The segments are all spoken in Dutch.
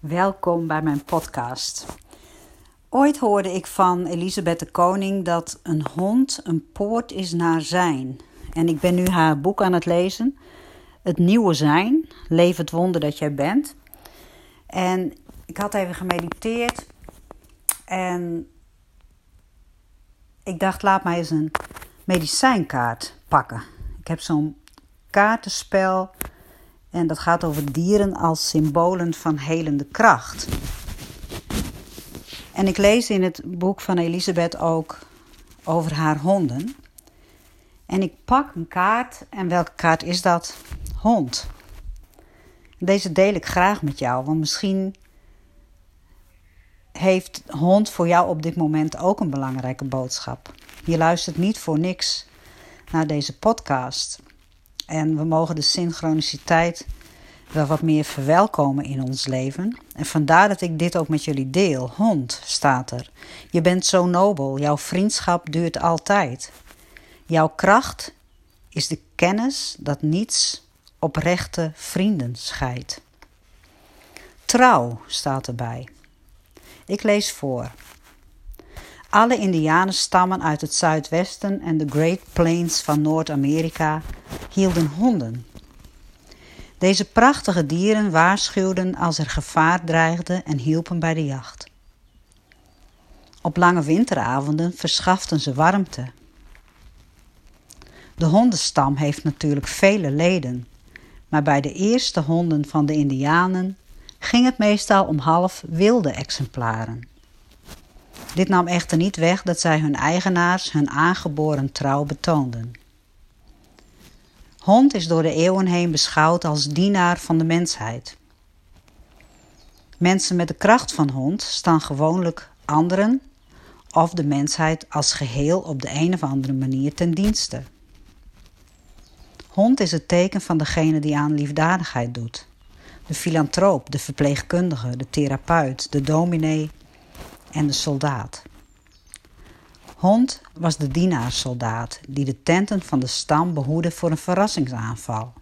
Welkom bij mijn podcast. Ooit hoorde ik van Elisabeth de Koning dat een hond een poort is naar zijn. En ik ben nu haar boek aan het lezen. Het nieuwe zijn. Leef het wonder dat jij bent. En ik had even gemediteerd. En ik dacht, laat mij eens een medicijnkaart pakken. Ik heb zo'n kaartenspel en dat gaat over dieren als symbolen van helende kracht. En ik lees in het boek van Elisabeth ook over haar honden. En ik pak een kaart. En welke kaart is dat? Hond. Deze deel ik graag met jou, want misschien heeft hond voor jou op dit moment ook een belangrijke boodschap. Je luistert niet voor niks naar deze podcast. En we mogen de synchroniciteit wel wat meer verwelkomen in ons leven. En vandaar dat ik dit ook met jullie deel. Hond staat er. Je bent zo nobel. Jouw vriendschap duurt altijd. Jouw kracht is de kennis dat niets oprechte vrienden scheidt. Trouw staat erbij. Ik lees voor. Alle Indianenstammen uit het zuidwesten en de Great Plains van Noord-Amerika hielden honden. Deze prachtige dieren waarschuwden als er gevaar dreigde en hielpen bij de jacht. Op lange winteravonden verschaften ze warmte. De hondenstam heeft natuurlijk vele leden, maar bij de eerste honden van de Indianen ging het meestal om half wilde exemplaren. Dit nam echter niet weg dat zij hun eigenaars hun aangeboren trouw betoonden. Hond is door de eeuwen heen beschouwd als dienaar van de mensheid. Mensen met de kracht van hond staan gewoonlijk anderen of de mensheid als geheel op de een of andere manier ten dienste. Hond is het teken van degene die aan liefdadigheid doet. De filantroop, de verpleegkundige, de therapeut, de dominee en de soldaat. Hond was de dienaarssoldaat die de tenten van de stam behoedde voor een verrassingsaanval.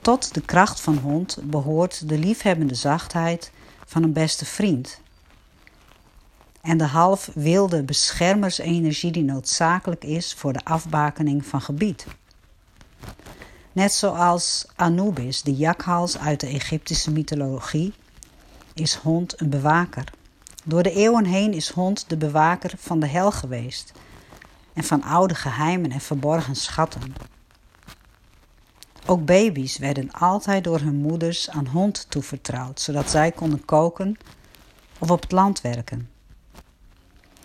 Tot de kracht van hond behoort de liefhebbende zachtheid van een beste vriend. En de half wilde beschermersenergie die noodzakelijk is voor de afbakening van gebied. Net zoals Anubis, de jakhals uit de Egyptische mythologie, is hond een bewaker. Door de eeuwen heen is hond de bewaker van de hel geweest en van oude geheimen en verborgen schatten. Ook baby's werden altijd door hun moeders aan hond toevertrouwd, zodat zij konden koken of op het land werken.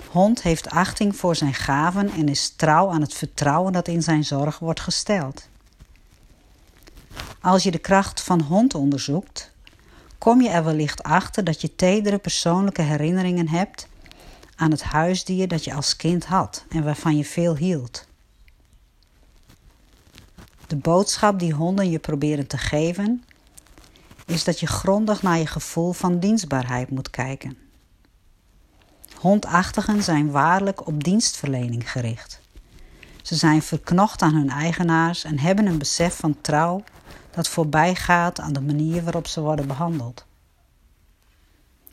Hond heeft achting voor zijn gaven en is trouw aan het vertrouwen dat in zijn zorg wordt gesteld. Als je de kracht van hond onderzoekt, kom je er wellicht achter dat je tedere persoonlijke herinneringen hebt aan het huisdier dat je als kind had en waarvan je veel hield. De boodschap die honden je proberen te geven, is dat je grondig naar je gevoel van dienstbaarheid moet kijken. Hondachtigen zijn waarlijk op dienstverlening gericht. Ze zijn verknocht aan hun eigenaars en hebben een besef van trouw dat voorbij gaat aan de manier waarop ze worden behandeld.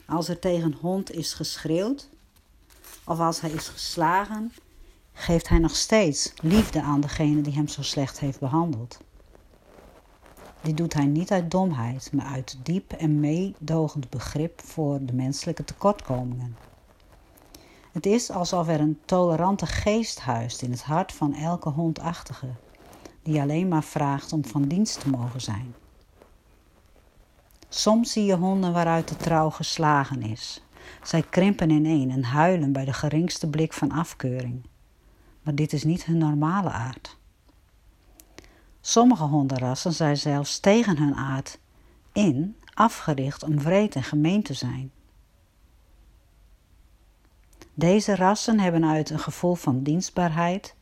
Als er tegen een hond is geschreeuwd of als hij is geslagen, geeft hij nog steeds liefde aan degene die hem zo slecht heeft behandeld. Dit doet hij niet uit domheid, maar uit diep en meedogend begrip voor de menselijke tekortkomingen. Het is alsof er een tolerante geest huist in het hart van elke hondachtige die alleen maar vraagt om van dienst te mogen zijn. Soms zie je honden waaruit de trouw geslagen is. Zij krimpen ineen en huilen bij de geringste blik van afkeuring. Maar dit is niet hun normale aard. Sommige hondenrassen zijn zelfs tegen hun aard in afgericht om wreed en gemeen te zijn. Deze rassen hebben uit een gevoel van dienstbaarheid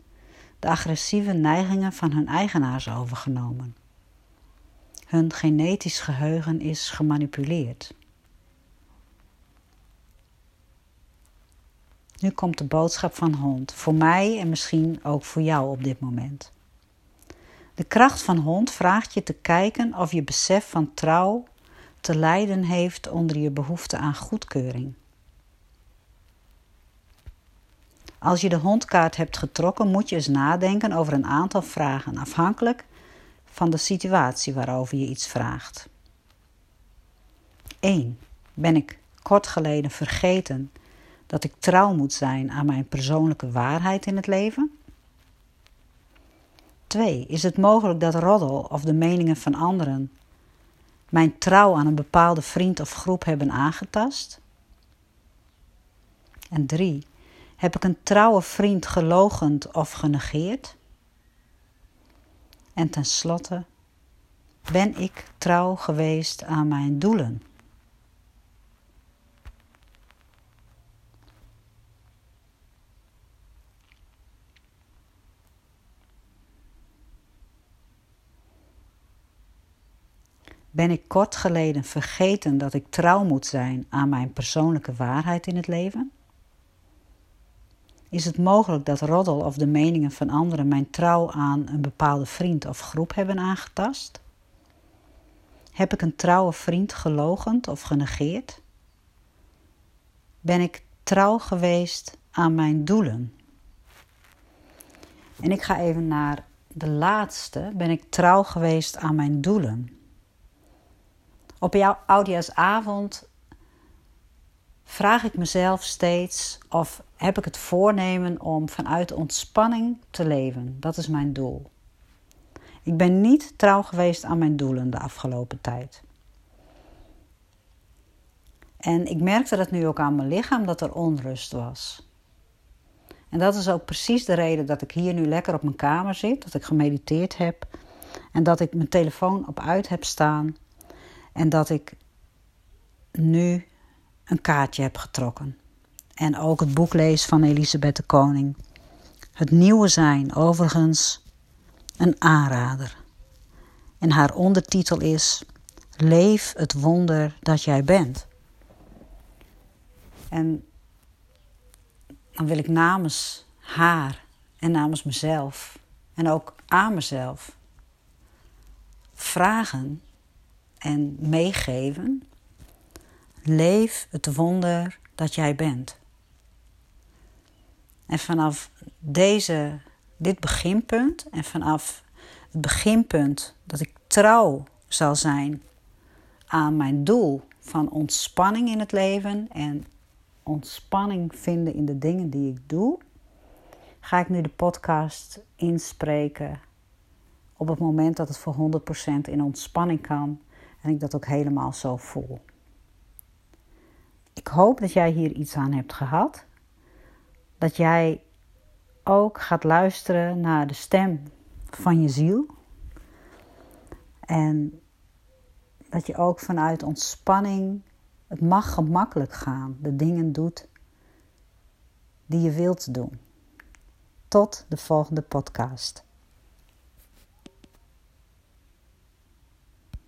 de agressieve neigingen van hun eigenaars overgenomen. Hun genetisch geheugen is gemanipuleerd. Nu komt de boodschap van hond, voor mij en misschien ook voor jou op dit moment. De kracht van hond vraagt je te kijken of je besef van trouw te lijden heeft onder je behoefte aan goedkeuring. Als je de hondkaart hebt getrokken, moet je eens nadenken over een aantal vragen, afhankelijk van de situatie waarover je iets vraagt. 1. Ben ik kort geleden vergeten dat ik trouw moet zijn aan mijn persoonlijke waarheid in het leven? 2. Is het mogelijk dat roddel of de meningen van anderen mijn trouw aan een bepaalde vriend of groep hebben aangetast? En 3. Heb ik een trouwe vriend gelogend of genegeerd? En tenslotte, ben ik trouw geweest aan mijn doelen? Ben ik kort geleden vergeten dat ik trouw moet zijn aan mijn persoonlijke waarheid in het leven? Is het mogelijk dat roddel of de meningen van anderen mijn trouw aan een bepaalde vriend of groep hebben aangetast? Heb ik een trouwe vriend gelogend of genegeerd? Ben ik trouw geweest aan mijn doelen? En ik ga even naar de laatste. Ben ik trouw geweest aan mijn doelen? Op jouw oudjaarsavond vraag ik mezelf steeds of heb ik het voornemen om vanuit ontspanning te leven. Dat is mijn doel. Ik ben niet trouw geweest aan mijn doelen de afgelopen tijd. En ik merkte dat nu ook aan mijn lichaam dat er onrust was. En dat is ook precies de reden dat ik hier nu lekker op mijn kamer zit, dat ik gemediteerd heb en dat ik mijn telefoon op uit heb staan en dat ik nu een kaartje heb getrokken. En ook het boek lees van Elisabeth de Koning. Het nieuwe zijn, overigens een aanrader. En haar ondertitel is Leef het wonder dat jij bent. En dan wil ik namens haar en namens mezelf en ook aan mezelf vragen en meegeven. Leef het wonder dat jij bent. En vanaf deze, dit beginpunt en vanaf het beginpunt dat ik trouw zal zijn aan mijn doel van ontspanning in het leven en ontspanning vinden in de dingen die ik doe, ga ik nu de podcast inspreken op het moment dat het voor 100% in ontspanning kan en ik dat ook helemaal zo voel. Ik hoop dat jij hier iets aan hebt gehad. Dat jij ook gaat luisteren naar de stem van je ziel. En dat je ook vanuit ontspanning, het mag gemakkelijk gaan, de dingen doet die je wilt doen. Tot de volgende podcast.